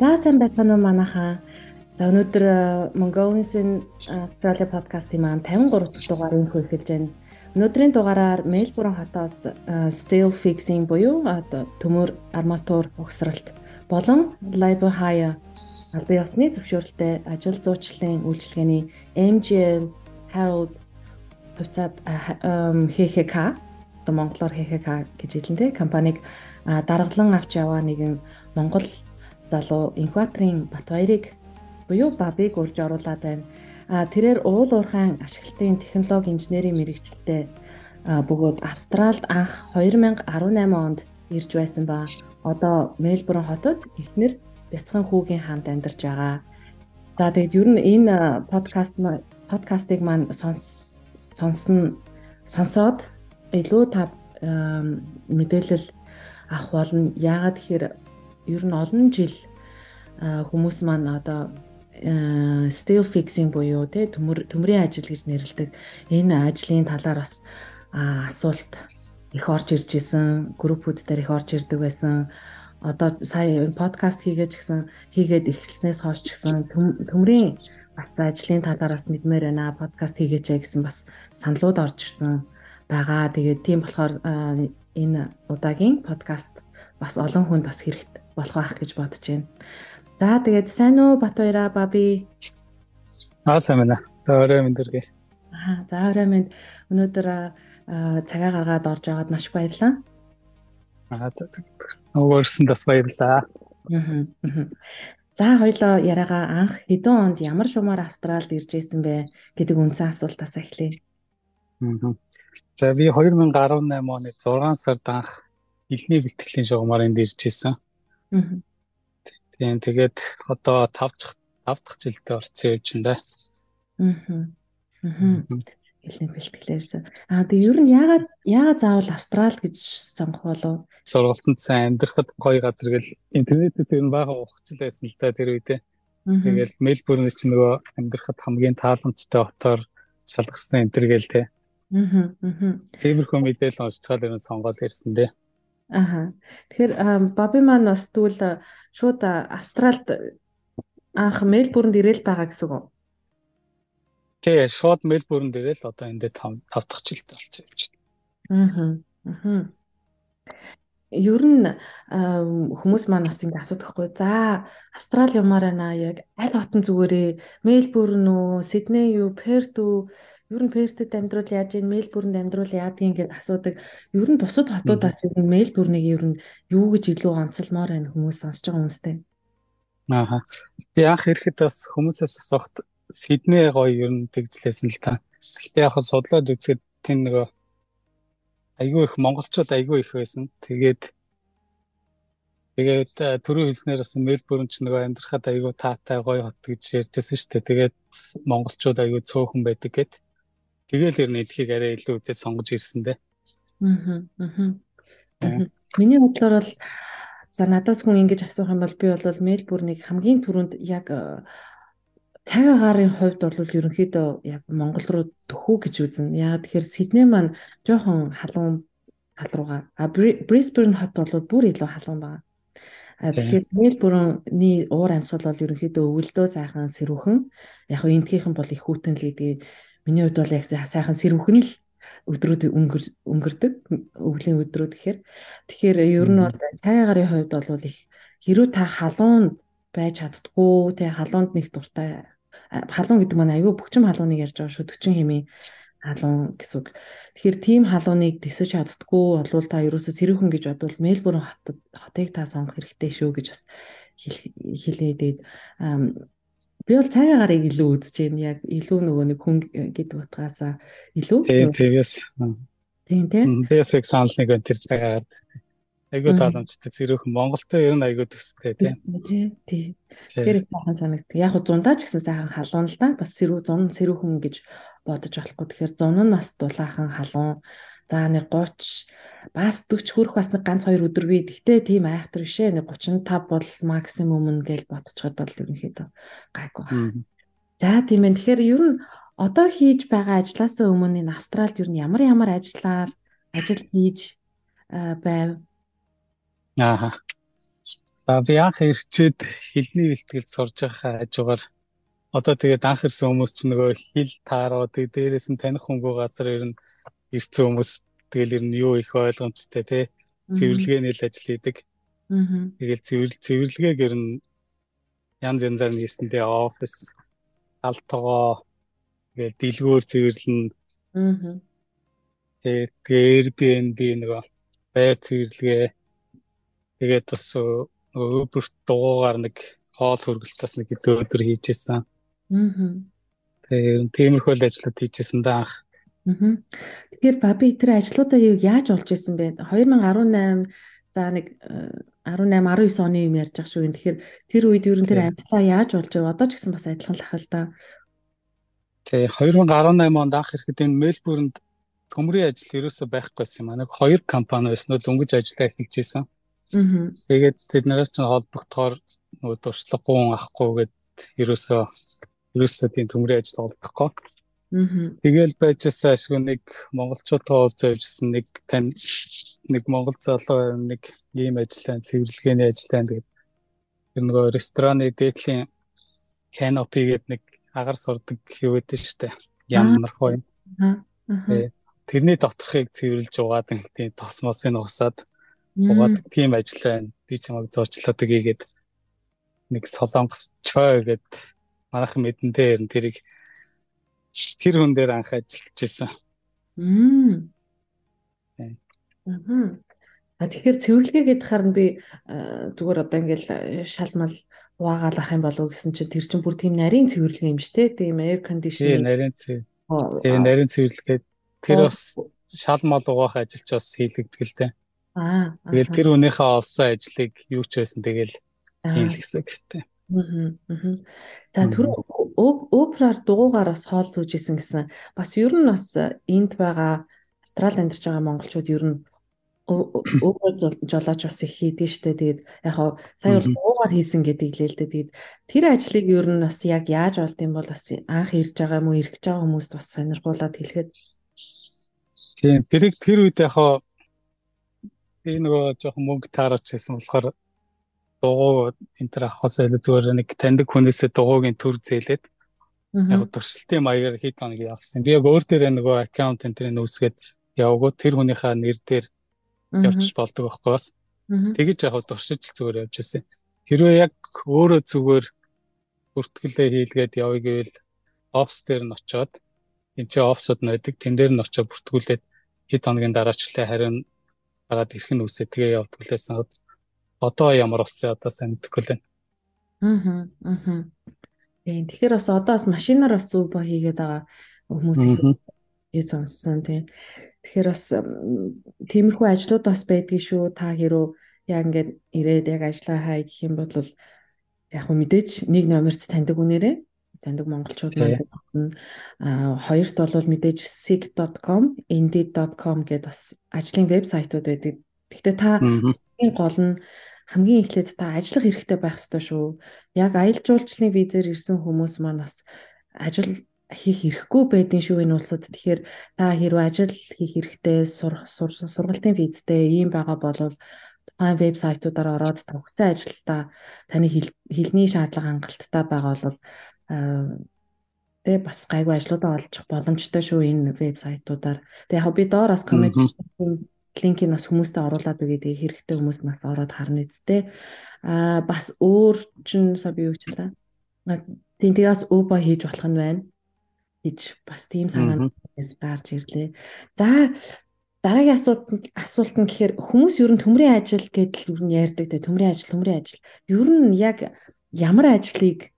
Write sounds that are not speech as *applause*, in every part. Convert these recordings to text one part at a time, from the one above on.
За сайн байцгаана уу манайхаа. За өнөөдөр Mongolian Australia podcast-ийн маань 53 дахь дугаарыг хөлөж байна. Өнөөдрийн дугаараар Мельбурн хотоос steel fixing буюу төмөр арматур угсралт болон labor hire албан ёсны зөвшөөрөлтэй ажил зуучлалын үйлчилгээний MGL Harold хувьцаад ХХК одоо монголоор ХХК гэж хэлнэ компаниг даргалан авч яваа нэгэн Монгол залуу инкваторын Батбаярыг буюу Бабыг урьж оруулаад байна. А тэрээр уул уурхайн ашиглалтын технологи инженерийн мэрэгчлэлтэй бөгөөд Австралид анх 2018 онд ирж байсан ба одоо Мельбурн хотод эхнэр бяцхан хүүгийн хамт амьдарч байгаа. За тэгэд ер нь энэ подкаст подкастыг маань сонсон сонсоод илүү та мэдээлэл авах болно. Яагаад тэгэхээр ер нь олон жил хүмүүс маань одоо steel fixing буюу те төмрийн ажил гэж нэрлэдэг. Энэ ажлын талаар бас асуулт их орж ирж исэн группүүд дээр их орж ирдэг байсан. Одоо сая подкаст хийгээд гисэн хийгээд эхэлснээс хойш ч гэсэн төмрийн бас ажлын талаар бас мэдмээр байна. Подкаст хийгээч гэсэн бас саналуд орж ирсэн байгаа. Тэгээд тийм болохоор энэ удаагийн подкаст бас олон хүнд бас хэрэгтэй болох байх гэж бодож байна. За тэгээд сайн уу Батбаяра баби? Аа сайн байна. За орой мэндэргээ. Аа за орой мэнд өнөөдөр цагаа гаргаад орж байгаад маш баярлалаа. Аа за за. Өөрсөн бас баярлалаа. Аа. За хоёлоо яриагаа анх хэдэн онд ямар шумаар Австралид ирж исэн бэ гэдэг үндсэн асуултаас эхлэе. Аа. За би 2018 оны 6 сард анх элний бэлтгэлийн шугамаар энд ирж исэн. Тийм тэгээд одоо 5 дахь 5 дахь жилдээ орцсон явж байна да. Аа. Аа. Хэлний бэлтгэлээрсэн. Аа тэгээ ер нь яагаад яагаад заавал Австрал гэж сонгох болов? Сургалтанд сайн амьдрахад гоё газар гэл интернетээс ер нь бага ухчил байсан л да тэр үедээ. Тэгэл Мельбурн ч нөгөө амьдрахад хамгийн тааламжтай хотоор шалгарсан энэ төр гээл те. Аа. Аа. Тиймэрхүү мэдээлэл уншчихад ер нь сонгоод ирсэн дээ. Аха. Тэгэхээр Баби маань бас тэгвэл шууд Австралид анх Мельбурнд ирээл байгаа гэсэн үг үү? Тий, шууд Мельбурнд ирээл одоо эндээ 5 5 дахь жилд болсон юм чинь. Аа. Аа. Ер нь хүмүүс маань бас ингэ асуудаг хгүй. За, Австрали юмаар байна яг аль хотон зүгээрээ Мельбурн үү, Сидней юу, Перт үү ер нь Пертэд амьдрал яаж ийн Мельбурнд амьдрал яадгийг ингээд асуудаг. Ер нь бусад хотуудаас ер нь Мельбурнийг ер нь юу гэж илүү онцлмоор байна хүмүүс сонсож байгаа хүмүүстэй. Аа. Би анх ирэхэд бас хүмүүсээс асуухад Сидней гоё ер нь тэгжлээсэн л та. Гэхдээ яг судлаад үзэхэд тийм нөгөө айгүй их монголчууд айгүй их байсан. Тэгээд Тэгээд түрүү хэлснээр бас Мельбурн ч нөгөө амьдрахад айгүй таатай гоё хот гэж ярьжсэн шүү дээ. Тэгээд монголчууд айгүй цөөхөн байдаг гэд. Тэгэл ер нь эдхийг арай илүү үзээд сонгож ирсэн дээ. Аа. Аа. Миний бодлоор бол за надаас хүн ингэж асуух юм бол би бол Мельбурнийг хамгийн түрүүнд яг цаг агарын хувьд бол ерөнхийдөө яг Монгол руу төхөө гэж үзнэ. Яагаад тэгэхээр Сидней маань жоохон халуун тал руугаа. А Brisbane хот бол бүр илүү халуун байна. Тэгэхээр Мельбурны уур амьсгал бол ерөнхийдөө өвөлдөө сайхан сэрүүхэн. Яг нь энтгийнхэн бол их хүүтэн л гэдэг Миний хувьд бол яг сайхан сэрүүхэн л өдрүүд өнгөр өнгөрдөг өвлийн өдрүүд гэхээр тэгэхээр ер нь бол цай гарын хувьд бол их хэрүү та халуунд байж чаддгүй тий халуунд нэг дуртай халуун гэдэг маань аюу бөхчм халууныг ярьж байгаа шүү 40 хэмээ халуун гэсэн үг. Тэгэхээр тийм халууныг төсөж чаддгүй болвол та ерөөсө сэрүүхэн гэж бодвол Мельбурн хотод хотыг та сонгох хэрэгтэй шүү гэж бас хэлээд Би бол цагаа гарыг илүү үзэж байна. Яг илүү нөгөө нэг хүн гэдэг утгаасаа илүү. Тийм тэгээс. Тийм тийм. Basic санал нэг энэ тэр цагаа айгуу таламжтай зэрүүхэн Монголтой ер нь айгуу төстэй тийм. Тийм. Тэр их сайхан санагддаг. Яг хуу зундаа ч гэсэн сайхан халуун л да. Бас сэрүү зун сэрүүхэн гэж бодож болохгүй. Тэгэхээр зун нь бас дулаахан халуун. За нэг 30 бас 40 хүрэх бас нэг ганц хоёр өдөр би тэгтээ тийм айхтар бишээ нэг 35 бол максимум нь гэж бодцоход бол ерөнхийдөө гайгүй. За тийм ээ тэгэхээр ер нь одоо хийж байгаа ажлаас өмнө энэ Австралид ер нь ямар ямар ажиллаар ажил хийж байв? Аа. А би анх ирчээд хэлний бэлтгэл сурж байгаа хажуугаар одоо тэгээд анх ирсэн хүмүүс ч нөгөө хэл тааруу тэгээд дээрээс нь таних хөнгөө газар ирнэ ирсэн хүмүүс тэгэл ер нь юу их ойлгомжтой те цэвэрлэгээний л ажил хийдэг. Аа. Тэгэл цэвэрл цэвэрлэгээг ер нь янз янзаар нийсэндээ офис алтгоо тэгээд дэлгүүр цэвэрлэн. Аа. Тэгээд Airbnb нөгөө байр цэвэрлэгээ тэгээд бас нөгөө Uber дугуугаар нэг хоол хөргөлт бас нэг өдөр хийжсэн. Аа. Тэгээд тиймэрхүү ажлууд хийжсэн да анх. Аа. Тэгэхээр Баби тэр ажлуудаа яаж олж исэн бэ? 2018 за нэг 18 19 оны юм ярьж байгаа шүү. Тэгэхээр тэр үед ер нь тэр амтлаа яаж болж вэ? Одоо ч гэсэн бас адилхан л ахал та. Тэг 2018 онд анх ирэхэд энэ Мельбурнд төмрийн ажил ерөөсөй байхгүйсэн юм. Нэг хоёр компани байснаа дөнгөж ажиллаа эхэлж исэн. Аа. Тэгээд тэднээс ч холбогдохоор нөгөө туршлагагүй авахгүй гээд ерөөсөө ерөөсөө тийм төмрийн ажил олдохгүй. Тэгэл байжсаа ашгүй нэг монголчуудаа уулзаж явжсэн нэг тань нэг монгол залуу нэг ийм ажиллагаан цэвэрлэгээний ажиллагаан тэгээд тэр нөгөө рестораны дээдлийн canopy гэдэг нэг агаар сурдаг юу гэдэг нь штэ. Ямар хоо юм. Аа. Тэрний доторхыг цэвэрлж угаад нэг тийм тосмосыг усаад угаад тийм ажил байна. Би чамайг зоочлоод игээд нэг солонгос чой гэд манайхан мэдэн дээр тэрийг тэр хүн дээр анх ажиллаж исэн. Мм. Аа. А тэгэхээр цэвэрлэгээ гэдэг харин би зүгээр одоо ингээл шалмал угаагаал ах юм болов гэсэн чинь тэр чинь бүр тийм нарийн цэвэрлэгээ юм шүү дээ. Тийм air conditioning. Тийм нарийн цэв. Тийм нарийн цэвэрлэгээ тэр бас шал мал угаах ажилч бас хийлэгдэг л дээ. Аа. Тэгэл тэр хүнийхээ олсон ажлыг юу ч байсан тэгэл хийлгэсэн гэдэг. Аа. За түр Uber-аар дугуугаар бас хоол зүүж исэн гэсэн. Бас ер нь бас энд байгаа Австрали амьдарч байгаа монголчууд ер нь Uber жолооч бас их хийдэж штэ. Тэгээд яг хаа сая бол дугуугаар хийсэн гэдэг лээ л дээ. Тэгээд тэр ажлыг ер нь бас яг яаж олд юм бол бас анх ирж байгаа юм уу, ирэх гэж байгаа хүмүүст бас сонирхуулаад хэлэхэд. Тийм, тэр тэр үед яг хаа би нөгөө жоохон мөнгө таарч байсан болохоор дугуй энэ төр авахаас илүү зүгээр нэг таньдаг хүнээсээ дугуйгийн төр зээлээд яг туршилтын маягаар хэд хоног явсан. Би яг өөр дээр нөгөө аккаунт энэ тэрийг үүсгээд явгоо тэр хүнийхээ нэр дээр явчих болдог байхгүй бас. Тэгэж яг туршиж зүгээр явж байсан. Хэрвээ яг өөрөө зүгээр бүртгэлээ хийлгээд явъя гэвэл офс дээр нь очиод энэ чинь офсууд найдаг тэн дээр нь очиод бүртгүүлээд хэд хоногийн дараачлаа харин гараад ирэх нь үсээ. Тэгээ явдаг лээсэн одоо ямар болсон одоо сайн мэдэхгүй л байна. Аа. Аа. Тийм. Тэгэхээр бас одоо бас машинаар бас Uber хийгээд байгаа хүмүүс их сонссон тийм. Тэгэхээр бас тиймэрхүү ажлууд бас байдгийг шүү. Та хэрүү яг ингээд ирээд яг ажиллаа хай гэх юм бол яг хөө мэдээж нэг номерт таньдаг үнээрээ таньдаг монголчууд маань аа хоёрт бол мэдээж sig.com, indeed.com гэдэг бас ажлын вебсайтууд байдаг. Гэхдээ та гол нь хамгийн эхлээд та ажиллах хэрэгтэй байх ёстой шүү. Яг аялал жуулчлалын визээр ирсэн хүмүүс маань бас ажил хийх эрхгүй байдгийн шүү энэ улсад. Тэгэхээр та хэрвээ ажил хийх хэрэгтэй сургалтын визтэй ийм байгаа бол тухайн вебсайтуудаар ороод төгссөн ажилдаа таны хэлний шаардлага хангалттай байгаа бол тэ бас гайгүй ажлуудаа олж боломжтой шүү энэ вебсайтуудаар. Тэгээ яг би доороос коммент линкийг бас хүмүүстээ оруулаад өгье тэгээ хэрэгтэй хүмүүс нас ороод харна үсттэй. Аа бас өөр чин сая би юу ч хэлээ. Тийм тэгээ бас өөбө хийж болох нь байна. гэж бас тийм санаанаас гарч ирлээ. За дараагийн асуулт асуулт нь гэхээр хүмүүс ер нь төмрийн ажил гэдэл ер нь ярьдаг те төмрийн ажил төмрийн ажил. Ер нь яг ямар ажлыг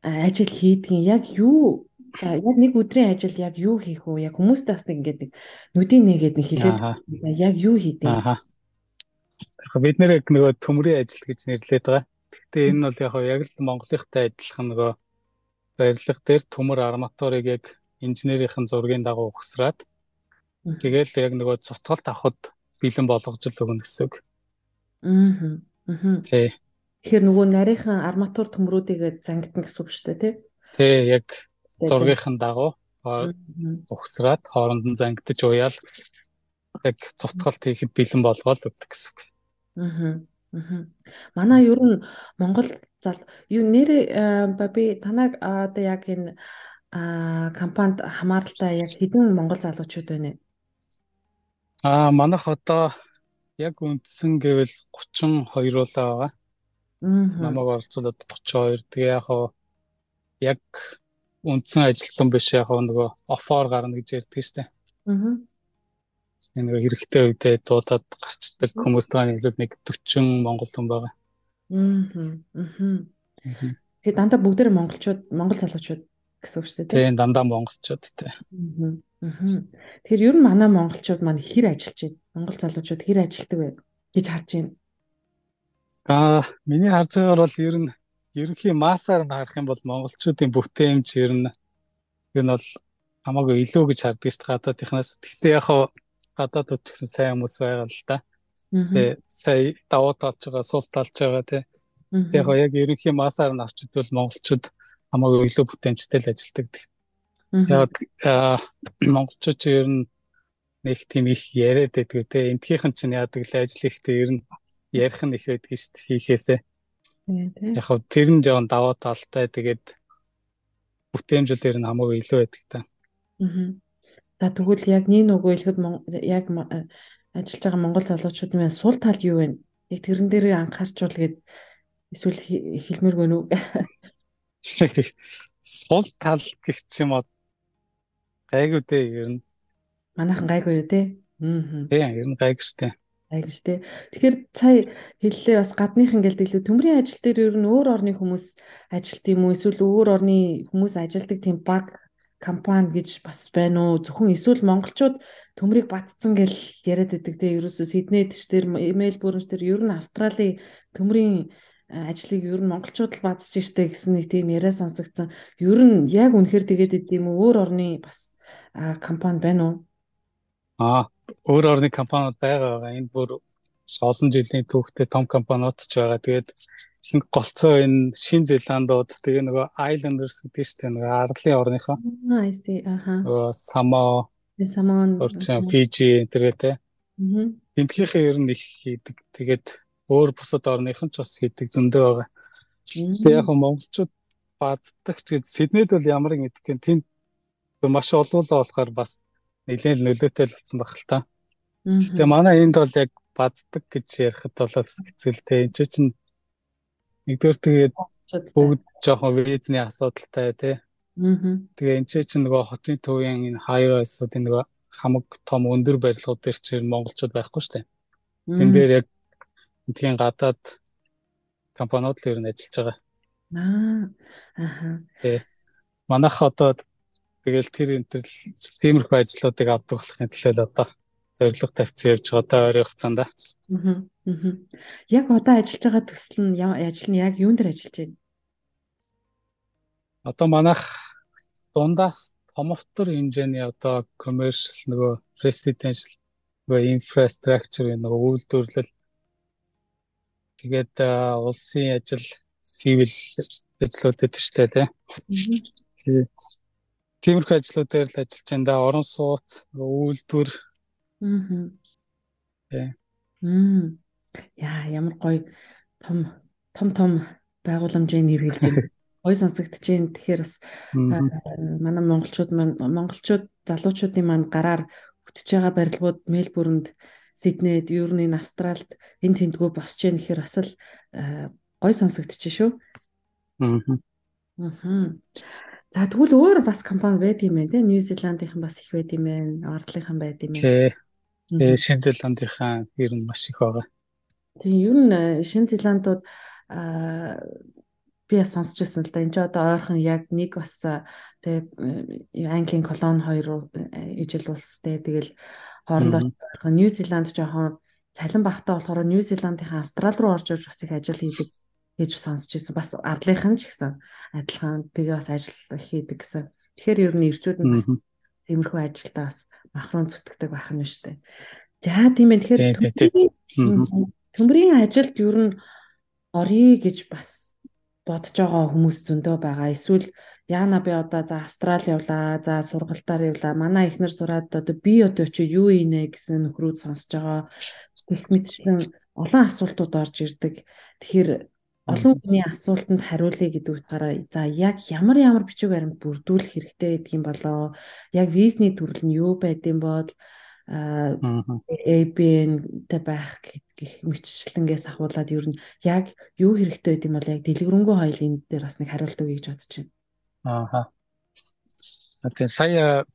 ажил хийдгийг яг юу За яг нэг өдрийн ажил яг юу хийх вэ? Яг хүмүүстэй бас нэг нүдийн нэгээд нэг хэлээд яг юу хийдэг. Аа. Бид нэр яг нөгөө төмрийн ажил гэж нэрлээд байгаа. Гэхдээ энэ нь бол яг л Монголынхтай адилхан нөгөө барилга дээр төмөр арматурыг яг инженерийн зургийн дагуу ухсраад тэгэл яг нөгөө цутгалт авахд бэлэн болгож л өгнө гэсэн үг. Аа. Тий. Тэгэхээр нөгөө нарийнхан арматур төмрүүдийг зангидна гэсэн үг шүү дээ, тий? Тий, яг зургийнхын дагуу ухсраад хооронд нь зангидж уяал яг цутгалт хийхэд бэлэн болгоол өгдөг гэсэн үг. Аа. Манай ер нь Монгол зал юу нэр би танаг одоо яг энэ компанид хамааралтай яг хэдэн монгол залуучууд байна вэ? Аа манайх одоо яг үндсэн гэвэл 32 улаа байгаа. Аа. Намайг оролцуулаад 32. Тэгээ яг яг үндсэн ажилтан биш яг нөгөө офоор гарна гэж ярьдаг дээ. Аа нэг хэрэгтэй үедээ дуудаад гарчдаг хүмүүс байгаа нь нэг 40 монгол хүн байгаа. Аа. Тэгээ дандаа бүгдээр монголчууд, монгол залуучууд гэсэн үг шүү дээ. Тийм дандаа монголчууд тий. Аа. Тэгэхээр ер нь манай монголчууд маань хэр ажиллаж байна? Монгол залуучууд хэр ажилладаг вэ гэж харж байна. Аа, миний харж байгаагаар бол ер нь ерөнхий массаар нь харах юм бол монголчуудын бүтээмж ер нь ер нь бол хамаагүй илүү гэж харддаг шүү дээ гадаадынхнаас. Гэхдээ яг хаа гадаадд ч гэсэн сайн хүмүүс байгаа л да. Тэгээ сая давуу талж байгаа, сул талж байгаа тий. Яг яг ерөнхий масаар нь авч үзвэл монголчууд хамаагүй илүү бүтээмжтэй л ажилдаг. Яг монголчууд ер нь нэг тийм их яриад байдаг тий. Эндхийнхэн чинь яадаг л ажил ихтэй ер нь ярих нь их байдаг шүү дээ хийхээсээ. Яг хөө тэр нь жоон давуу талтай тэгээд бүтээмжэл ер нь хамаагүй илүү байдаг та. Аа. За тэгвэл яг нэг нөгөө хэлэхэд яг ажиллаж байгаа монгол залуучууд маань сул тал юу вэ? Яг тэрэн дээр анхаарчвал гээд эсвэл хэлмээргүй нү? Сул тал гэх юм уу? Гайгүй дээ ер нь. Манайхан гайгүй юу те? Аа. Тийм ер нь гайгүй штэ. Гайгүй штэ. Тэгэхээр цаа хэллээ бас гадных ингээл илүү төмрийн ажил дээр ер нь өөр орны хүмүүс ажилт юм уу эсвэл өөр орны хүмүүс ажилдаг тийм баг компани гэж бас байна уу? Зөвхөн эсвэл монголчууд төмрийг батцсан гэл яриад байдаг те. Ерөөсөө Сиднейд ч тэр имэйл бүрэнч тэр ер нь Австралийн төмрийн э, ажлыг ер нь монголчууд л бадцж штэ гэсэн нэг тийм яриа сонсогдсон. Ер нь яг үнэхээр тэгээд идэв юм? Өөр орны бас компани байна уу? Аа, өөр орны компаниуд байгаа байгаа. Энд бүр олон жилийн түүхтэй том компаниуд ч байгаа. Тэгээд голцоо энэ Шин Зеландууд тэгээ нөгөө Islanders гэдэг чинь тэгээ нөгөө арлын орныхоо. Аа, I see. Аха. Нөгөө Само, Самон, Орчин, Фижи тэргээ те. Аа. Эндхийнхээ ер нь их хийдэг. Тэгээд өөр бусад орныхан ч бас хийдэг зөндөө байгаа. Тэгээ яг монголчууд бааддаг ч гэж Сиднейд бол ямар нэг гэдэг юм тэнд маш олоолаа болохоор бас нэлээд нөлөөтэй л болсон баг л та. Тэгээ манай энд бол яг баддаг гэж ярихад бол хэцэлтэй. Энд чинь нэгдүгээр тэгээд бүгд жоохон визний асуудалтай тий. Аа. Тэгээ энэ чинь нөгөө хотын төвийн энэ хайвасуудын нөгөө хамаг том өндөр барилгууд дээр чинь монголчууд байхгүй дээ. Тэн дээр яг эдгээр гадаад компаниуд л ер нь ажиллаж байгаа. Аа. Тэг. Манайх одоо тэгэл тэр энэ төр тиймэрхүү ажлуудыг авдаг болохын төлөө одоо зорилго тавьсан явж байгаа одоо ойрын хугацаанд. Аа. Яг одоо ажиллаж байгаа төсөл нь ажил нь яг юун дээр ажиллаж байна? Одоо манайх дундаас томовтор хэмжээний одоо commercial нөгөө residential нөгөө infrastructure нөгөө үйлдвэрлэл тэгээд улсын ажил civil ажлууд гэдэг чинь тийм. Тиймэрхүү ажлууд дээр л ажиллаж байна да. Орон сууц, үйлдвэр Аа. Тэ. Мм. Яа, ямар гоё том том том байгууламжийн нэргэлж байна. *laughs* Гоё сонсогдож байна. Тэгэхээр бас манай монголчууд маань монголчууд залуучуудын маань гараар хөтж байгаа барилгууд Мельбурнд, Сиднейд, ер нь энэ Австралид энэ тэмдгүү босч яах гэхээр бас л гоё сонсогдож шүү. Аа. Аа. За тэгвэл өөр бас компани байд юм байна те. Нью Зеландийнхан бас их байд юм байна. Ордлынхан байд юм байна. Тэгээ Шинэ Зеландынхаа ер нь маш их байгаа. Тэгээ ер нь э, Шинэ Зеландууд аа би бас сонсч байсан л да. Энд ч одоо ойрхон яг нэг бас тэгээ э, Английн колон хоёр ижил улстэй тэгэл хоорондоо ойрхон Нью Зеланд жоохон цалин багтаа болохоор Нью Зеландынхаа Австрали руу орж ирж бас их ажил хийдэг гэж сонсч байсан. Бас ардлынхан ч гэсэн адилхан тэгээ бас ажил хийдэг гэсэн. Тэгэхээр ер нь ирчүүд нь бас тиймэрхүү ажилдаа бас махруу зүтгэдэг байх нь шүү дээ. За тийм ээ тэгэхээр төмрийн ажилд ер нь оръё гэж бас бодож байгаа хүмүүс зөндөө байгаа. Эсвэл яана би одоо за Австрали явлаа, за сургалтаар явлаа. Манай ихнэр сураад одоо би одоо чи юу ийнэ гэсэн нөхрүүд сонсож байгаа. Гэх мэтчлэн олон асуултууд орж ирдэг. Тэгэхээр олон хүний асуултанд хариулъя гэдэг утгаараа за яг ямар ямар бичиг баримт бүрдүүлэх хэрэгтэй юм болоо яг визний төрөл нь юу байдсан бол ABN-тэй байх гэх мэтчлэнгээс ахуулаад ер нь яг юу хэрэгтэй байд юм бол яг дэлгэрэнгүй хоёлын дээр бас нэг хариулт өгье гэж бодож байна. Аа. Тэгээ сая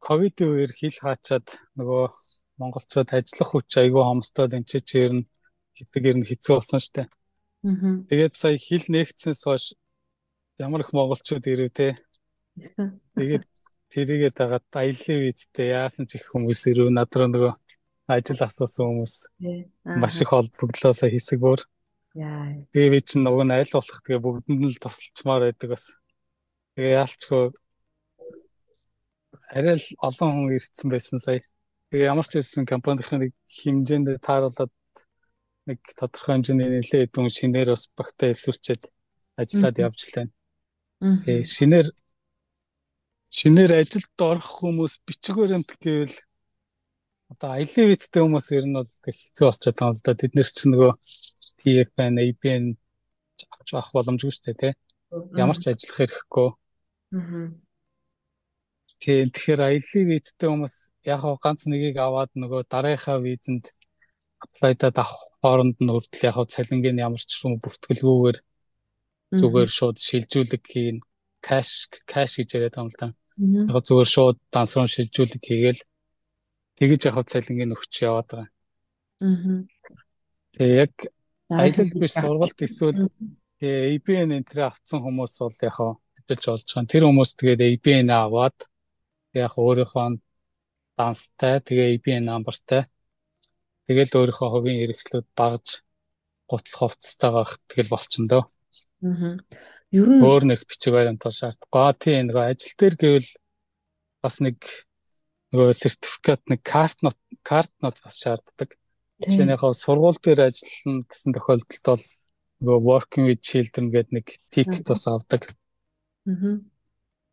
ковид үеэр хил хаачаад нөгөө монголчууд ажиллах хүч айгүй хомсдоод энэ ч ер нь хэсэг ер нь хэцүү болсон шүү дээ. Аа. Тэгээд сая хил нэгдсэнээс хойш ямар их монголчууд ирв те. Тэгээд тэрийгээ дагаад аяллаа визтэй яасан ч их хүмүүс ирв над руу нөгөө ажил асуусан хүмүүс маш их холбогдлоосоо хэсэг бүр. Тэгээ би чинь уг нь аль болох тэгээ бүгдэнд нь л тусалчмаар байдаг бас. Тэгээ яалчгүй арай л олон хүн ирсэн байсан сая. Тэгээ ямар ч хэлсэн компанийн нэг хэмжээнд тааруулаад нэг тодорхой хэмжээний нэлээд хэдэн шинээр бас багтаа эсвэрчээд ажиллаад явжлаа. Тэгээ шинээр шинээр ажилд орох хүмүүс бичиг баримт гэвэл одоо аялын визтэй хүмүүс ер нь бол хэцүү болчиход байгаа л да. Тэд нэр чинь нөгөө TFN, ABN авч авах боломжгүй шүү дээ, тий. Ямар ч ажиллах хэрэггүй. Аа. Тийм тэгэхээр аялын визтэй хүмүүс яг ганц нэгийг аваад нөгөө дараагийнхаа визэнд аплайдад авах хооронд нь хүртэл яг цалингийн ямар ч юм бүртгэлгүйгээр зүгээр шууд шилжүүлэг хийн кэш кэш гэж яриад байгаа юм л да. Яг зүгээр шууд дансруу шилжүүлэг хийгээл тэгэж яг цалингийн өгч яваад байгаа. Аа. Тэгээ яг аялал биш сургалт эсвэл ABN энтрээ авсан хүмүүс бол яг ажиллаж болж байгаа. Тэр хүмүүс тэгээд ABN аваад яг өөрийнхөө данстай тэгээ ABN намбартай тэгэл өөрийнхөө хувийн хэрэгслүүд багж гутал хувцастай байх тэгэл болчихно дөө. Аа. Ер нь өөр нэг бичиг баримт шаардлагагүй. Тийм нөгөө ажил дээр гэвэл бас нэг нөгөө сертификат нэг карт нот карт нот бас шаарддаг. Жишээнийхээ сургууль дээр ажиллана гэсэн тохиолдолд бол нөгөө working with children гэдэг нэг тикет бас авдаг. Аа.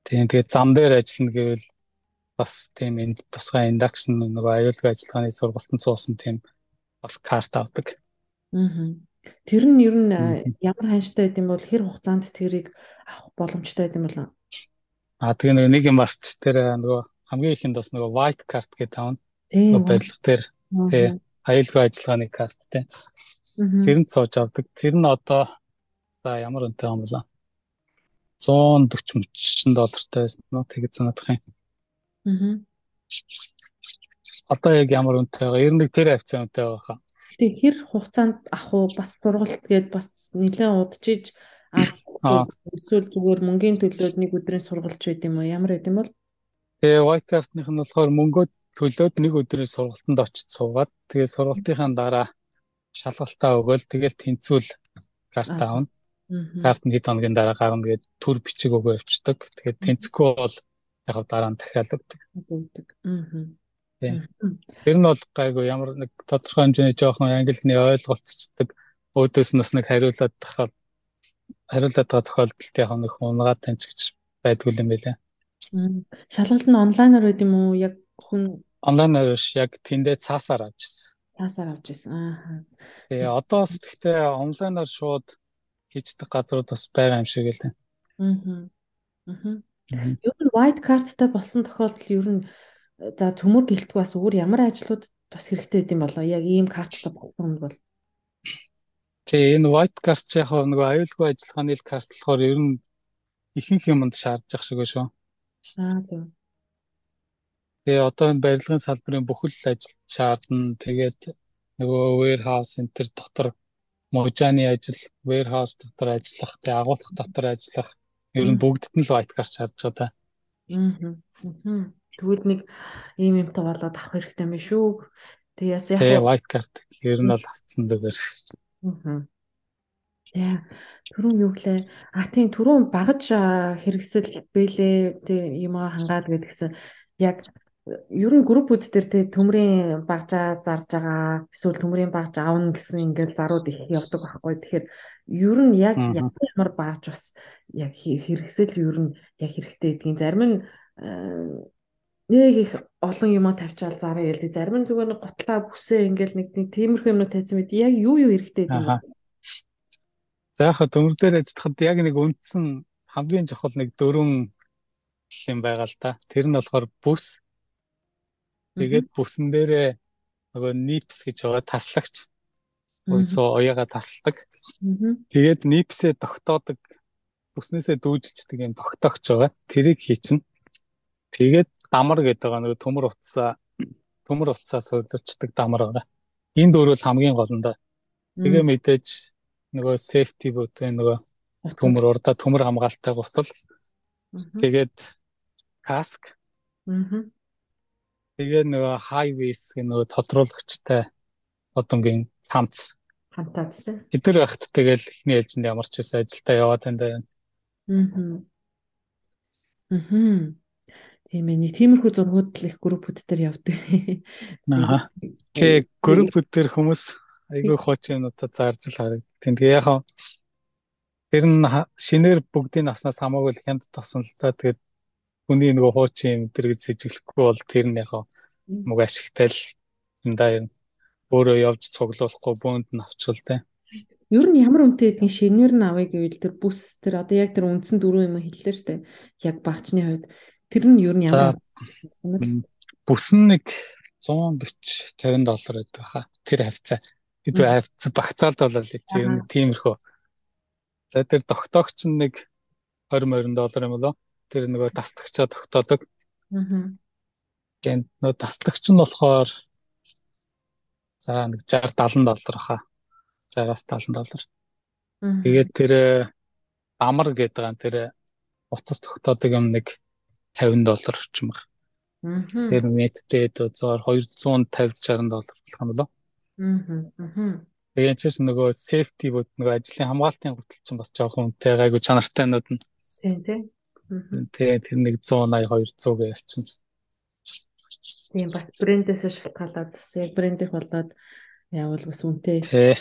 Тийм тэгээд зам дээр ажиллана гэвэл бас тийм энэ тусгай induction нөгөө аюулгүй ажиллагааны сургалтанд суусан тийм бас карт авдаг. Аа. Тэр нь ер нь ямар ханштай байд юм бол хэр хугацаанд тэрийг авах боломжтой байд юм бол Аа тэгээ нэг юм арч тэр нөгөө хамгийн ихэнд бас нөгөө white card гэдэг тавна. Тийм. Барилга дээр тий аюулгүй ажиллагааны карт тий. Тэр нь цоож авдаг. Тэр нь одоо за ямар үнэтэй юм бэлээ. 140 30 доллартай байсан уу тэгээд санагдах юм. Аа. Одоо яг ямар үнэтэй байгаа? Ер нь тэр хавцаа үнэтэй байгаа. Тэг хэр хугацаанд авах уу бас сургалт гээд бас нэлээд удажиж эсвэл зүгээр мөнгөний төлөөд нэг өдрийн сургалт байд юм уу? Ямар байд юм бол? Тэгээ white card-ных нь болохоор мөнгөө төлөөд нэг өдрийн сургалтанд очиж суугаад тэгээ сургалтынхаа дараа шалгалтаа өгөөл тэгэл тэнцвэл карт аавна. Карт нь хэд хоногийн дараа гарна тэгээд төр бичиг өгөө явчихдаг. Тэгээд тэнцэхгүй бол яг дараа нь дахиад өгдөг. Аа. Тэр нь бол гайгүй ямар нэг тодорхой хэмжээний жоохон англиний ойлголцдог өөдөөс нь бас нэг хариулаад тахад хариулаад байгаа тохиолдолд яг нэг унгаад таньч гэж байдгүй юм байлаа. Шалгалт нь онлайнаар байд юм уу? Яг хүн онлайнаар биш яг тэндээ цаасаар авчихсан. Цаасаар авч ирсэн. Аа. Тэгээ одоо бас гэхдээ онлайнаар шууд хийждэг газрууд бас байгаа юм шиг л. Аа. Аа. Ер нь white card-тай болсон тохиолдол ер нь за төмөр гэлтгүй бас өөр ямар ажлууд бас хэрэгтэй гэдэм болоо яг ийм карттай болсон нь бол Тэгээ энэ white card ч яг нөгөө аюулгүй ажиллагааны карт болохоор ер нь ихэнх юмд шаардж ах шиг шүү. Аа зөв. Тэгээ одоо энэ барилгын салбарын бүхэл ажил шаардна. Тэгээд нөгөө warehouse төр дотор мужааны ажил, warehouse дотор ажиллах, тэгээ агуулгах дотор ажиллах ер нь бүгдд нь л white card шаардж байгаа. Аа. Тэгвэл нэг ийм юмтай болоод авах хэрэгтэй юм шүү. Тэгээс яг Тэгээ white card ер нь бол авцсан зүгээр. Аа. За түрүүн юу гэлээ? А тийм түрүүн багаж хэрэгсэл бэлээ тийм юм хангаад гэдгсэн яг ер нь группүүд дээр тий төмрийн багжаа зарж байгаа эсвэл төмрийн багж аавна гэсэн ингээл зарууд их явдаг байхгүй. Тэгэхээр ер нь яг ямар багж бас яг хэрэгсэл ер нь яг хэрэгтэй гэдгийг зарим нь нэг их олон юма тавьчаал зараа гэлдэг. Зарим нь зүгээр нэг готлаа бүсээ ингээл нэг нэг тиймэрхүү юмнууд тавьсан мэт яг юу юу хэрэгтэй юм бэ? За яг төмөр дээр ажиллахад яг нэг үндсэн хамгийн чухал нэг дөрвөн юм байгаа л да. Тэр нь болохоор бүс. Тэгээд бүсэн дээрээ нөгөө нипс гэж байгаа таслагч. Өсөө уяага тасалдаг. Тэгээд нипсээ тогтоодог бүснээсээ дүүжилчдэг юм тогтоогч байгаа. Тэрийг хийчихнэ. Тэгээд дамар гэдэг байгаа нөгөө төмөр утсаа төмөр утсаа суйлуулцдаг дамар байгаа. Энэ дөрөв хамгийн гол нь да. Тэгээ мэдээж нөгөө safety boot нөгөө төмөр урдаа төмөр хамгаалалттай гутал. Тэгээд каск. Тэгээ нөгөө highways нөгөө тодруулагчтай одонгийн хамц. Хамтаад тий. Эдгээр багт тэгэл ихний ээлжинд ямар ч байсан ажилдаа яваад байна. Аа. Аа. Тийм ээ. Нэг тиймэрхүү зургууд л их группүүд дээр явдаг. Аа. Тэгээ группүүд дээр хүмүүс айгүй хуучин одоо зарж л харагдав. Тэгээ яг тэр нь шинээр бүгдийн наснаас хамаагүй хямд тосон л та тэгээд хүний нөгөө хуучин өдр гэж сэжиглэхгүй бол тэр нь яг мөг ашигтай л эндаа юм өөрөө явж цуглуулахгүй бөөнд нь авчвал те. Ер нь ямар үнэтэй гэдгийг шинээр нь авъя гэвэл тэр бүс тэр одоо яг тэр үндсэн дөрвөн юм хэллээ штэ. Яг багчны хувьд тэр нь ер нь ямар бүс нь нэг 140 50 доллар байдаг хаа. Тэр хавцаа Эзүү авцсан багцаалд болол чи ер нь тиймэрхүү. За тэр тогтоогч нь нэг 20 20 доллар юм болоо. Тэр нөгөө тасдагчаа тогтоодог. Аа. Гэнд нөгөө тасдагч нь болохоор за нэг 60 70 доллар хаа. 60-аас 70 доллар. Тэгээд тэр амар гэдэг байгаа тэр утас тогтоодог юм нэг 50 доллар орчим баг. Тэр метртэй зөөр 250 60 доллар болох юм болоо. Аа. Тэгээд ч нөгөө safety бод нөгөө ажлын хамгаалтын гутал чинь бас жоохон үнэтэй гайгүй чанартай нууд нь. Тийм тийм. Тэгээ тэр нэг 180 200 гэ явчихна. Тийм бас брэндээс шалтгаалаад бас яг брэндийнх болоод явал бас үнэтэй. Тий.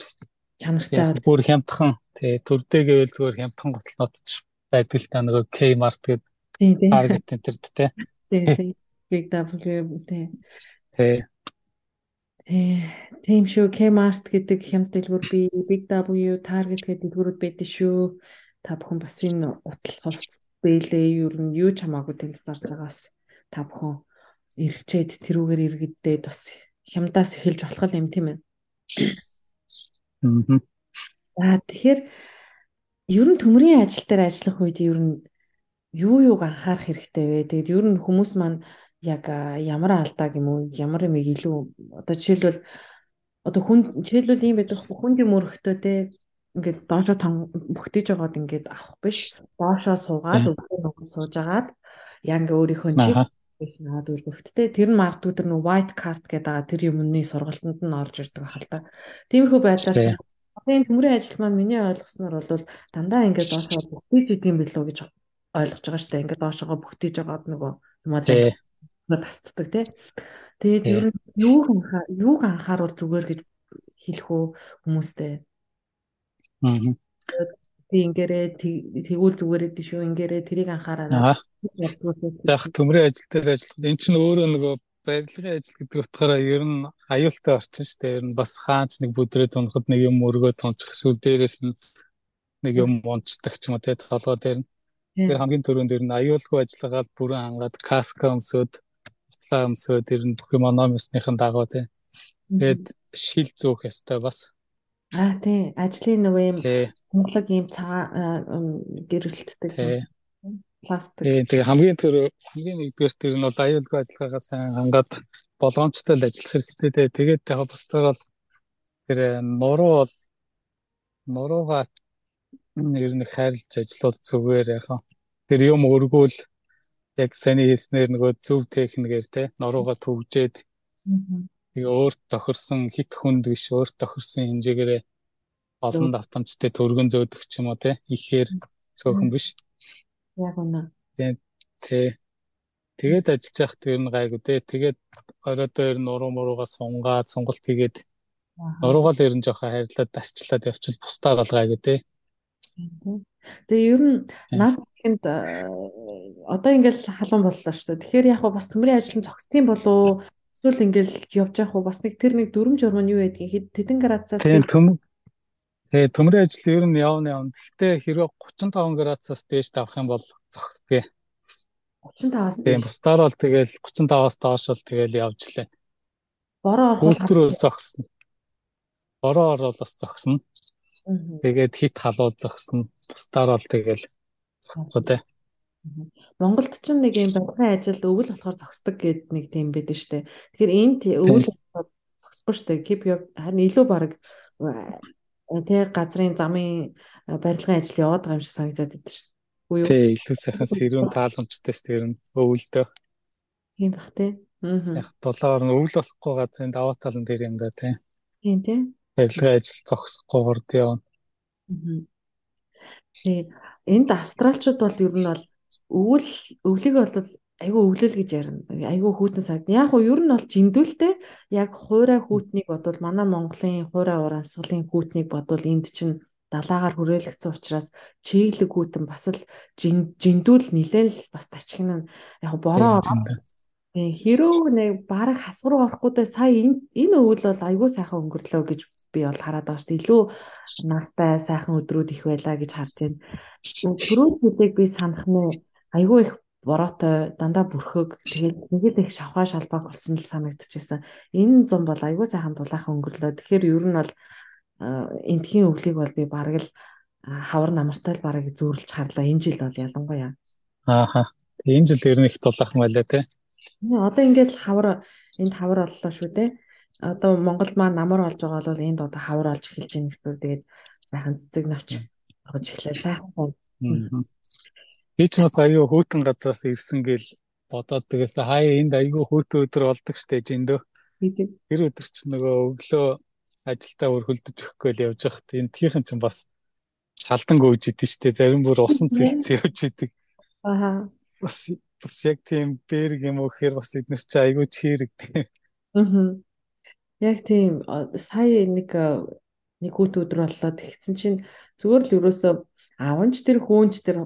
Чанартай. Бүр хямдхан. Тий. Төрдөө гэвэл зүгээр хямдхан гуталнууд ч байдаг л та нөгөө Kmart гэдэг. Тийм тийм. Target энтерт тий. Тийм. Big W тий. Тий. Тийм шүү. Kmart гэдэг хямд дэлгүүр би Big W, Target гэдэг дэлгүүрүүд байдаг шүү. Та бүхэн бас энэ утал хувцас бэлээ ер нь юу ч хамаагүй тэнд зарж байгаас та бүхэн эргэчээд тэрүүгээр иргэдээд бас хямдаас эхэлж болох юм тийм ээ. Аа тэгэхээр ер нь төмрийн ажил дээр ажиллах үед ер нь юу юуг анхаарах хэрэгтэй вэ? Тэгээд ер нь хүмүүс маань яг ямар алдааг юм уу ямар юм илүү одоо жишээлбэл одоо хүн жишээлбэл юм байдаг хүнд юм өрхтөө те ингээд доошо бүгтэж байгаад ингээд авах биш. Доошо суугаад өвгөө нугад суужгаад яг ингээ өөрийнхөө чиг наад өргөхттэй тэр нь магадгүй тэр нөө white card гэдэг байгаа тэр юмны сургалтанд нь орж ирдэг байх л да. Тиймэрхүү байдлаар энэ төмрийн ажил маань миний ойлгосноор бол дандаа ингээд доошоо бүгтэж идэм билүү гэж ойлгож байгаа штэ. Ингээд доошоо бүгтэж байгаад нөгөө юмаа тасддаг тий. Тэгээд ер нь юуг анхаа юуг анхааруул зүгээр гэж хэлэх үү хүмүүстэй. Тэг ингэрээ тэгүүл зүгээр гэдэг шүү ингэрээ тэрийг анхаараа. Яг төмрийн ажил дээр ажиллах. Энд чинь өөрөө нөгөө барилгын ажил гэдэг утгаараа ер нь аюултай орчин шүү дээ. Ер нь бас хаач нэг бүдрээд унахад нэг юм өргөө тунчих эсвэл дээрээс нь нэг юм унцдаг ч юм уу тий толгой дээр нь. Тэр хамгийн түрүүнд ер нь аюулгүй ажиллагаад бүрэн хангаад каска өмсөд хутлаа өмсөө тэр нь бүх юм номисныхын дагуу тий. Тэгээд шил зөөх ёстой бас. Аа тий. Ажлын нөгөө юм хонглог юм цагаан гэрэлтдэг. Пластик. Тий. Тэгээ хамгийн тэр хамгийн нэгдүгээр тэр нь бол аюулгүй ажиллагаагаа сайн хангаад болгоомжтой л ажиллах хэрэгтэй тий. Тэгээд яг бусдаар бол тэр нуруу бол нуруугаа нэр нэг хайрлж ажиллавал зүгээр яхаа. Тэр юм өргөөл яг саний хэлснээр нөгөө зөв техникээр те нуруугаа төвжээд тэгээ өөрт тохирсон хит хүнд биш өөрт тохирсон хэмжээгээр олон давтамжтай төргөн зөөдөг ч юм уу те ихээр цөөхөн биш. Яг үнэ. Тий Тэгээд ажиллаж явах тэр нь гайгүй те тэгээд орой дээр нуруу муруугаа сунгаад сонголт хийгээд нуруугаа л ерэн жоохон хайрлаад дасчлаад явчихвал бусдаар бол гайгүй те Тэгээ ер нь нар сэтгэнд одоо ингээл халуун боллоо шүү дээ. Тэгэхээр яг бас төмрийн ажил нь зогсдгийн болов эсвэл ингээл явж явах уу бас нэг тэр нэг дүрм журм нь юу байдгийг тэдэн градусаас Тийм төм Тэгээ төмрийн ажил ер нь явна явна. Гэхдээ хэрвээ 35 градусаас дээш тавах юм бол зогсдгээ. 35-аас Тийм бусдаар бол тэгэл 35-аас доош бол тэгэл явж лээ. бороо Үйлдвэр бол зогсно. Бороо орол бас зогсно. Тэгээд хит халуул зогсно. Бусдаар бол тэгэл зогсохгүй дээ. Монголд ч нэг юм барилгын ажил өвөл болохоор зогсдог гэдэг нэг тийм байдаг штэ. Тэгэхээр энд өвөл болохоор зогсохгүй штэ. Keep харин илүү баг тэг газрын замын барилгын ажил яваад байгаа юм шиг санагдаад байдаг штэ. Үгүй юу? Тэг илүү сайхан сэрүүн тааламжтай штэ ер нь өвөлдөө. Тийм бах тий. Аа. Яг долоор нь өвөл болохгүй газрын даваа талан дээр юм да тий. Тийм тий. Барилгын ажил зогсохгүйгээр явна. Аа. Тэгээд энд австралчууд бол ер нь бол өвөл өвлийг бол айгүй өвлөл гэж ярина. Айгүй хүүтэн сагд. Яг уу ер нь бол жиндүүлтэй яг хуурай хүүтнийг бодвол манай Монголын хуурай урамсгалын хүүтнийг бодвол энд чинь далаагаар хүрээлэгдсэн учраас чиглэг хүүтэн бас л жиндүүл нилээл бас тачигнаа яг бороо хэрөө нэг бараг хасвар орохгүй сая энэ энэ өвөл бол айгүй сайхан өнгөрлөө гэж би бол хараад байгаа шүү дээ. Илүү нартай сайхан өдрүүд их байлаа гэж харж байна. Түрүү зүйлийг би санах нь айгүй их бороотой дандаа бүрхөг тэгээд нэг л их шавхаа шалбаг болсон л санагдчихсан. Энэ зам бол айгүй сайхан дулаахан өнгөрлөө. Тэгэхээр ер нь бол энтхийн өвлийг бол би бараг л хавар намартай л бараг зөөрлж харлаа. Энэ жил бол ялангуяа. Ааха. Энэ жил ер нь их дулаахан байлаа те. Одоо ингээд хавар энд хавар боллоо шүү дээ. Одоо Монголд маа намар болж байгаа бол энд одоо хавар олж эхэлж байна гэхээр тэгээд сайхан цэцэг навч орж эхлэе сайхан. Би ч бас аюу хөтөн газраас ирсэн гэл бодоод тэгээс хаяа энд аюу хөтөн өдөр болдог штэ жиндөө. Тэр өдөр ч нөгөө өглөө ажилдаа өөр хөлдөж өгөхгүй л явж байхад энэ тхийнхэн ч бас шалдан гүйж идэв штэ зарим бүр усан цэлцээ явж идэг. Аа. Бас бас яг тийм бэрг юм уу гэхээр бас эднэр чи айгүй чирэг тийм. Аа. Яг тийм сая нэг нэг үт өдөр боллоо. Тэгсэн чинь зүгээр л ерөөсөө аванч тэр хөөнч тэр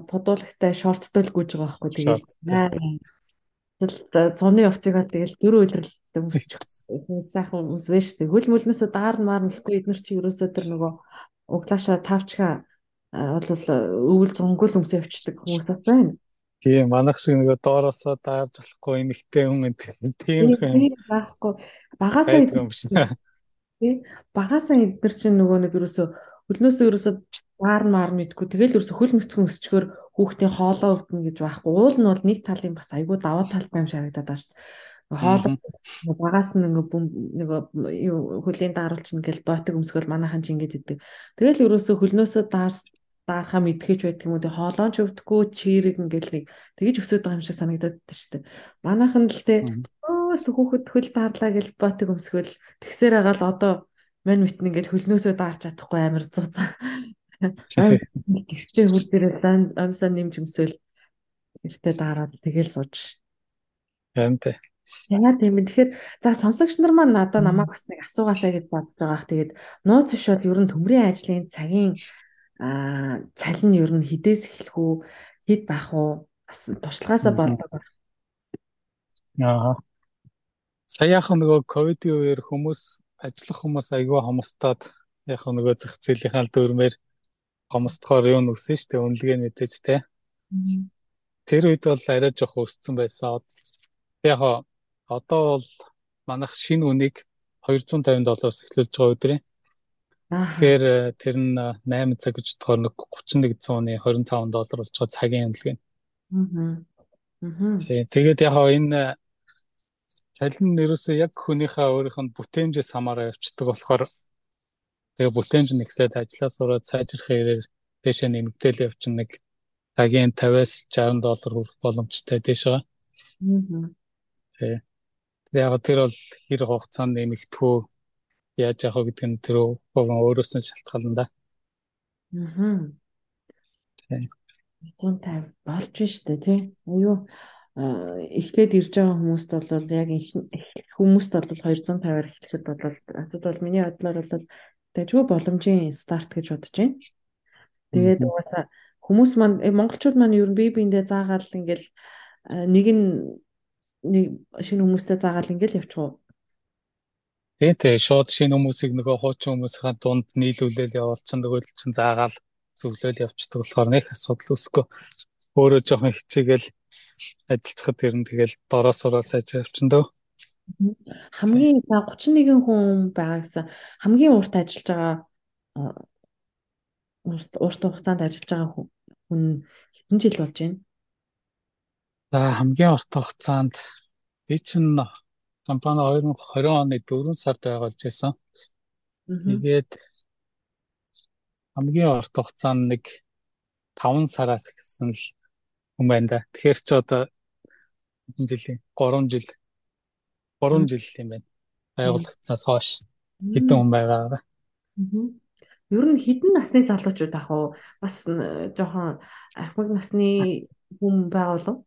л гүйж байгаа байхгүй тэгээд тэгэл цоны овцыг бол тэгэл дөрөв үйлрэлтэй өмсч сайхан өмсвэ штэ. Хөл мөлнөөсөө даар маар нэхгүй эднэр чи ерөөсөө тэр нөгөө углааша тавчга бол өвөл зонгол өмсөө явчихдаг хүмүүс байна. Тийм манах шиг нөгөө доороосоо даарж болохгүй эмэгтэй хүн тийм юм. байхгүй багасаа тийм багасаа эдгээр чинь нөгөө нэг ерөөсө хөлнөөсөө ерөөсө баар маар мэдгүй. Тэгэл ерөөсө хөл мөцгөн өсчгөр хүүхдийн хоолоо өвдөн гэж байхгүй. Уул нь бол нэг талын бас айгүй даваа талтай юм шарагдаад байгаа шүү дээ. Хоолоо багаас нь нөгөө нөгөө хөлийн дааруулч ингээл ботог өмсгөл манайхан ч ингэж идэг тэгэл ерөөсө хөлнөөсөө даарс даархаа мэдгэж байдаг юм уу? Тэг хоолоон ч өвдөхгүй чирэг ингээл нэг тэгэж өсөд байгаа юм шиг санагдаад байна шүү дээ. Манайхан л те өөс хүүхэд хөл таарлаа гэж ботыг өмсгөл тэгсээр байгаа л одоо мань митн ингээл хөлнөөсөө даарч чадахгүй амар зузаа. Гэртээ хөл дээрээ амсаа нэмж өмсөөл гэртээ даараад тэгэл сууж. Амтай. Яа тийм ээ. Тэгэхээр за сонсогч нар маань надад намайг бас нэг асуугаасаа гэж бодож байгаа. Тэгээд нууц бол ер нь төмрийн ажлын цагийн аа цалин нь ер нь хідээс эхлэх үү хэд байх уу бас туршлагаасаа болдог байх. Аа. Саяхан нөгөө ковидын үеэр хүмүүс ажиллах хүмүүс айгүй хомстоод яг нөгөө зах зээлийнхаа дөрмээр хомсдохоор юу нүгсэн шүү дээ үнэлгээ мэдээж те. Тэр үед бол арай жоох өссөн байсан. Яг одоо бол манайх шинэ үнийг 250 доллараас эхлүүлж байгаа өдрийн Тэгэхээр э, тэр нь 8 цаг гэж бодохоор нэг 31 цууны 25 доллар болж байгаа цагийн үнэлгээ. Аа. Тэгээд яг энэ цалин нь ерөөсөө яг хүнийхээ өөрийнх нь бүтээмжээс хамаараа явцдаг болохоор тэгээ бүтээмж нь ихсээд ажиллаа сураад сайжрах хэрээр дэшээ нэмэгдээл явчин нэг цагийн 50-аас 60 доллар хүрэх боломжтой дэш байгаа. Аа. Тэгээ. Яг тэр бол хэр хугацаанд нэмэгдэх үү яаж яах вэ гэдэг нь тэр өөрөөс нь шалтгаална да. Аа. Тийм. 150 болж штэ тий. Аюу эхлээд ирж байгаа хүмүүст бол яг хүмүүст бол 250-аар эхлэхэд бол асуудал бол миний бодлоор бол тэжгүй боломжийн старт гэж бодож байна. Тэгээд угаасаа хүмүүс маань э, монголчууд маань ер нь бие биендээ заагаал ингээл нэг нь нэг шинэ хүмүүстэй заагаал ингээл явчих уу? Тийм тийм шууд шинэ хүмүүсийг нөгөө хуучин хүмүүсийн дунд нийлүүлэл явуулсан нөгөө чинь заагаал зөвлөөл явчихдаг болохоор нэг асуудал үүсэхгүй өөрөө жоохон хичээгээл ажиллахад тэр нь тэгэл дороос ороод сайж явчихсан дөө. Хамгийн 31 хүн байгаа гэсэн хамгийн урт ажиллаж байгаа урт хугацаанд ажиллаж байгаа хүн хэдэн жил болж байна? За хамгийн урт хугацаанд би чинь компани 2020 оны 4 сард байгуулж байсан. Тэгээд хамгийн урт хугацаанд нэг 5 сараас ихсэн л хүн байна да. Тэгэхээр ч одоо хэдэн жилийн 3 жил 3 жил юм байна. Байгуулагдсанаас хойш хэдэн хүн байгаа. Ер нь хэдэн насны залуучууд ах уу бас жоохон ахмад насны хүн байгаа болов?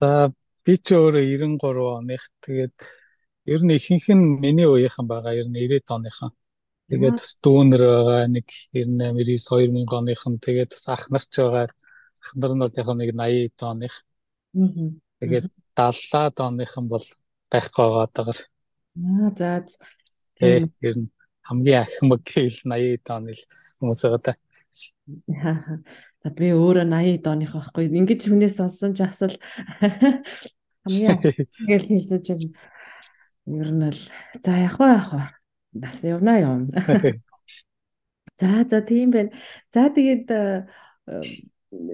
За би ч өөрөө 93 оных тэгээд ер нь ихэнх нь миний үеийнхэн байгаа. Ер нь 90-ад оныхан. Тэгээд бас дүүнер байгаа нэг 98 99 2000 оныхан тэгээд бас ах нар ч байгаа. Ах нар яг нэг 80 оных. Тэгээд 70-аад оныхан бол байхгүй байгаа даа. Аа за. Тэгээд ер нь хамгийн ахмаг гэвэл 80 оны л хүмүүс байгаа да. За би өөрөө 80 оных байхгүй. Ингэж хүнээс сонсон ч асал хамгийн гэл *laughs* хийсэн чинь ер нь л за яг уу яг уу нас явна юм. За за тийм байна. За тэгээд э,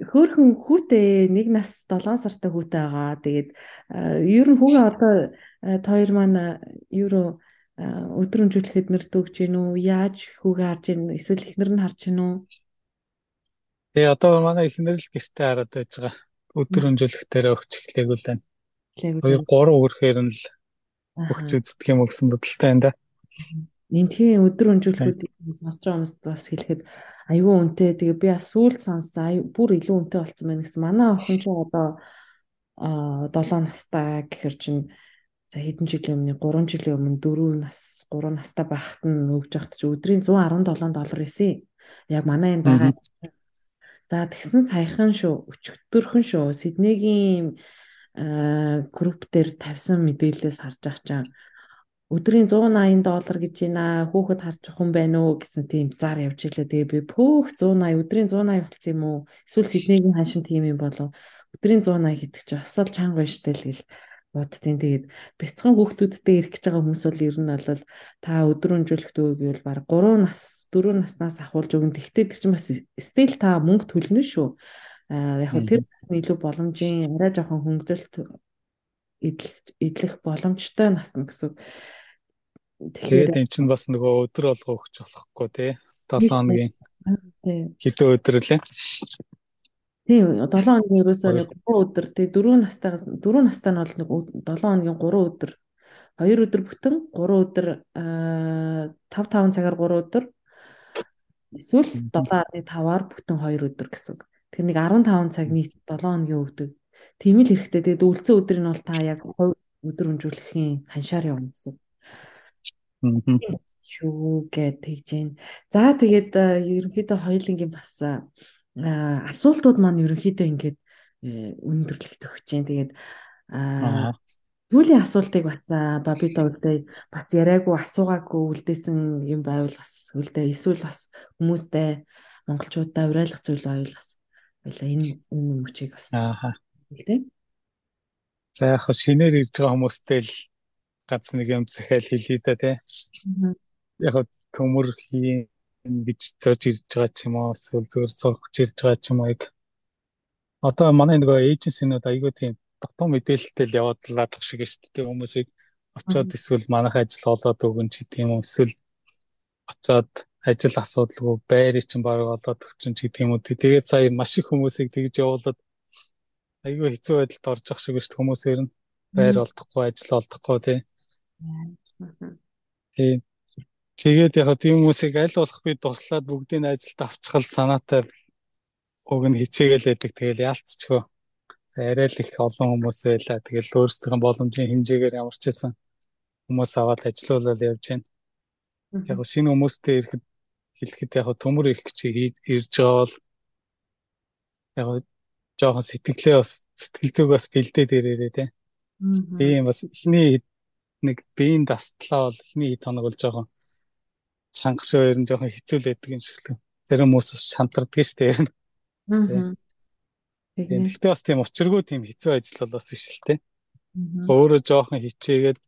хөөхөн хүүтэй нэг нас 7 сартай хүүтэй байгаа. Тэгээд э, ер нь хүүгээ одоо хоёр маань евро өдөр өнжүүлэхэд нэр дөгж гин үү? Яаж хүүгээ харж гин эсвэл ихнэр нь харж гин үү? Тэгээ одоо манай ихнэр л гэртээ хараад байж байгаа. Өдөр өнжүүлэх дээр өгч байна. Хоёр гурван өрөхээр нь л өгч үздэг юм гэсэн бодолтой байна да. Нинтгийн өдөр өнжүүлэхэд сонсож байгаа хүмүүст бас хэлэхэд айгүй үнэтэй. Тэгээ би бас сүүлд сонссон. Бүр илүү үнэтэй болсон байна гэсэн. Манай охин ч одоо а 7 настай гэхэр чинь за хэдэн жилийн өмнө 3 жилийн өмнө 4 нас 3 настай байхад нь өгж явахд чи өдрийн 117 доллар эсэ. Яг манай энэ байгаа. За тэгсэн саяхан шүү, өчигдөрхөн шүү. Сиднейгийн групп дээр тавьсан мэдээлэлээс харж байгаа чинь өдрийн 180 доллар гэж байна. Хүүхэд харж хүн байна уу гэсэн тийм зар явж илээ. Тэгээ би пөөх 180 өдрийн 180 болцсон юм уу? Эсвэл Сиднейгийн ханшин тийм юм болов. Өдрийн 180 гэдэг чинь асал чанга штэ л гэл буддیں۔ Тэгээд бяцхан хүүхдүүдтэй ирэх гэж байгаа хүмүүс бол ер нь бол та өдрөнжүүлэх дөө гэвэл баг 3 нас 4 наснаас ахуулж өгөн. Тэгтээ тэр чинь бас стил та мөнгө төлнө шүү. Яг хөө тэр илүү боломжийн арай жоохон хөнгөлөлт идэх боломжтой нас нь гэсэн. Тэгээд эн чинь бас нөгөө өдөр болго өгч болохгүй тий. 7 хоногийн. Хэдэн өдөр лээ? Тийм 7 хоногийн ерөөсөө нэг 3 өдөр тий 4 настайгаас 4 настай нь бол нэг 7 хоногийн 3 өдөр 2 өдөр бүтэн 3 өдөр 5 5 цагаар 3 өдөр эсвэл 7.5-аар бүтэн 2 өдөр гэсэн. Тэр нэг 15 цаг нийт 7 хоногийн өгдөг. Тийм л хэрэгтэй. Тэгээд үлдсэн өдөр нь бол та яг өдөр өнжүүлэхийн ханшаар явна гэсэн. Шүү гэж тэгж байна. За тэгээд ерөнхийдөө хоёулынгийн бас асуултууд маань ерөнхийдөө ингээд э, өндөрлөгдөх гэж байна. Тэгээд Юулийн асуултыг бацаа Бабита үлдээ бас яриаггүй асуугаагүй үлдээсэн юм байвал бас үлдээ эсвэл бас хүмүүстэй монголчуудаа уриалгах зүйл байвал бас байла энэ энэ мөчийг бас аа үлдээ. За яг шинээр ирж байгаа хүмүүстэй л гац нэг юм захиал хэлье да тий. Яг төмөр хийн гэж зөж ирж байгаа ч юм уу эсвэл зөвөр сурах ирж байгаа ч юм уу яг. Одоо манай нөгөө эйженсинууд айгүй тийм дутуу мэдээлэлтэй л яваад ладах шиг шүү дээ хүмүүсийг очоод эсвэл манайх ажил олоод өгөн ч гэдэг юм уу эсвэл очоод ажил асуудалгүй байрыг чинь баг олоод өгчин ч гэдэг юм. Уу тэгээд сая маш их хүмүүсийг тэгж явуулаад айгүй хэцүү байдалд орж ах шиг шүү дээ. Хүмүүсээр нь байр олдохгүй ажил олдохгүй тий Тэгээд Тэгээд яг тийм хүмүүсийг аль болох би туслаад бүгдийн ажилд авчихал санаатай уг нь хичээгээл байдаг. Тэгэл яалтчихөө. За арай л их олон хүмүүс байлаа. Тэгэл өөрсдийн боломжийн хэмжээгээр ямар ч байсан хүмүүс аваад ажилуулаад явж байна. Яг шинэ хүмүүстэй ирэхэд хэлэхэд яг төмөр их чи ирж байгаа бол яг жоохон сэтгэлээ бас сэтгэл зүг бас бэлдээд ирээрээ. Тийм бас эхний нэг биеийн дастлаа бол эхний хэд хоног бол жоохон чангаш хоёр нь жоохон хэцүү л байдаг юм шиг л. Зарим хүмүүс бас шантардаг шүү дээ. Аа. Тэгэхдээ бас тийм учиргүй тийм хэцүү ажил бол бас биш л те. Өөрөө жоохон хичээгээд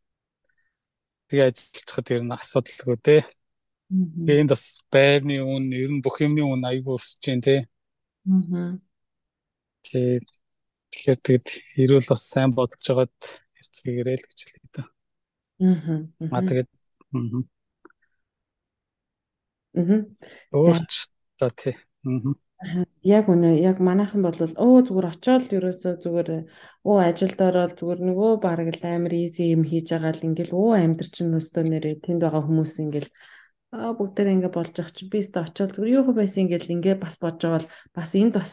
тэгээ ажиллахад ер нь асуудалгүй те. Тэгээд бас байрны үн, ер нь бүх юмны үн айгүй өсөж जैन те. Аа. Тэгээд тэгэхээр тэгэд эрүүл бас сайн бодож жагаад ярьцгийгээрэй л гэж хэлээ. Аа. Тэгээд. Аа. Өөрч та тий. Яг үнэ яг манайхан бол өө зүгээр очиод ерөөсөө зүгээр өө ажилд ороод зүгээр нөгөө бараг л амар easy юм хийж байгаа л ингээл өө амьдр чинь өстөө нэрээ тэнд байгаа хүмүүс ингээл аа бүгдээр ингээ болж ах чи би өстөө очиод зүгээр юу байсан ингээл ингээ бас бодож байгаа бол бас энд бас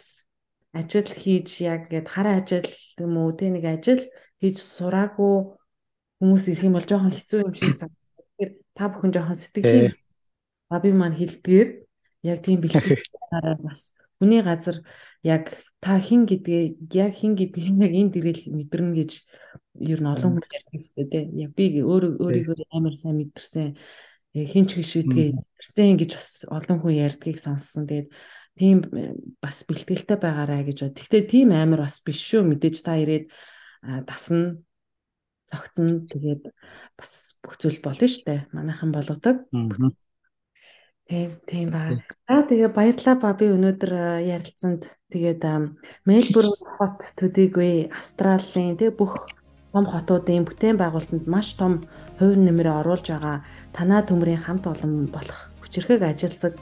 ажил хийж яг гээд хараа ажил юм уу тэ нэг ажил хийж сураагүй хүмүүс ирэх юм бол жоохон хэцүү юм шиг санагдав. Тэгэхээр та бүхэн жоохон сэтгэлийн баби маань хэлдгээр яг тийм бэлтгэл *laughs* бас хүний газар яг та хин гэдгээ яг хин гэдгийг яг энд ирэл мэдэрнэ гэж ер нь олон хүмүүс ярьдаг шүү дээ. Яг би өөрөө өөрийгөө амар сайн мэдэрсэн хин ч гэж шийдгээ ирсэн гэж бас олон хүн ярьдгийг сонссон. Тэгээд тийм э, бас бэлтгэлтэй байгаарай гэж бод. Гэхдээ тийм амар бас биш шүү. Мэдээж та ирээд дасна цогцсон тэгээд бас бүх зүйл болно штэ. Манайхан болгодог. Тийм, тийм ба. За тэгээ баярлалаа ба би өнөөдөр ярилцсанд тэгээд Мельбурн хот төдийгүй Австралийн тэг бүх том хотуудын бүтээн байгуулалтанд маш том хувь нэмрээ оруулж байгаа танаа төмрийн хамт олон болох хүчирхэг ажилсаг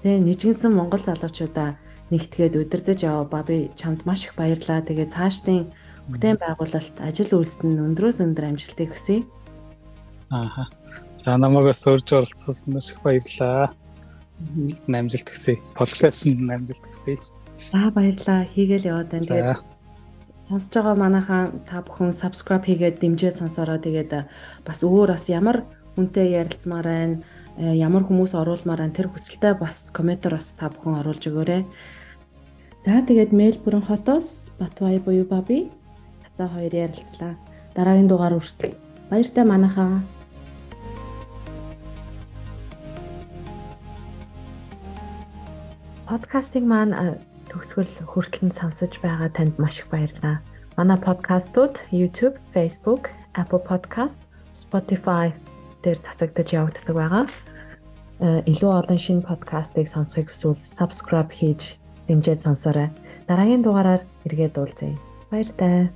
Тэгээ нэгжинсэн монгол залуучуудаа нэгтгээд удирдах яв ба би чамд маш их баярлаа. Тэгээ цаашдын бүтээн байгуулалт ажил үйлсэнд өндрөөс өндөр амжилтыг хүсье. Ааха. За намайгаас урьж оролцсон маш их баярлаа. Амжилт хүсье. Подкастт амжилт хүсье. За баярлаа. Хийгээл яваад байна. Тэгээд сонсож байгаа манайхаа та бүхэн subscribe хийгээд дэмжиж сонсороо тэгээд бас өөр бас ямар хүнтэй ярилцмаар байна Э, ямар хүмүүс оруулмаар ан тэр хүсэлтэд бас комментор бас та бүхэн оруулж өгөөрэй. За тэгээд Мельбурн хотоос Батбай буюу Баби цацаа хоёр ярилцлаа. Дараагийн дугаар хүртэл баяртай манайхаа. Подкастыг маань төгсгөл хүртэл сонсож байгаа танд маш их баярлалаа. Манай подкастууд YouTube, Facebook, Apple Podcast, Spotify дээр цацагдаж явагддаг байгаа. Илүү олон шинэ подкастыг сонсохыг хүсвэл subscribe хийж дэмжиж сонсоорой. Дараагийн дугаараар эргээд уулзъя. Баяр таа.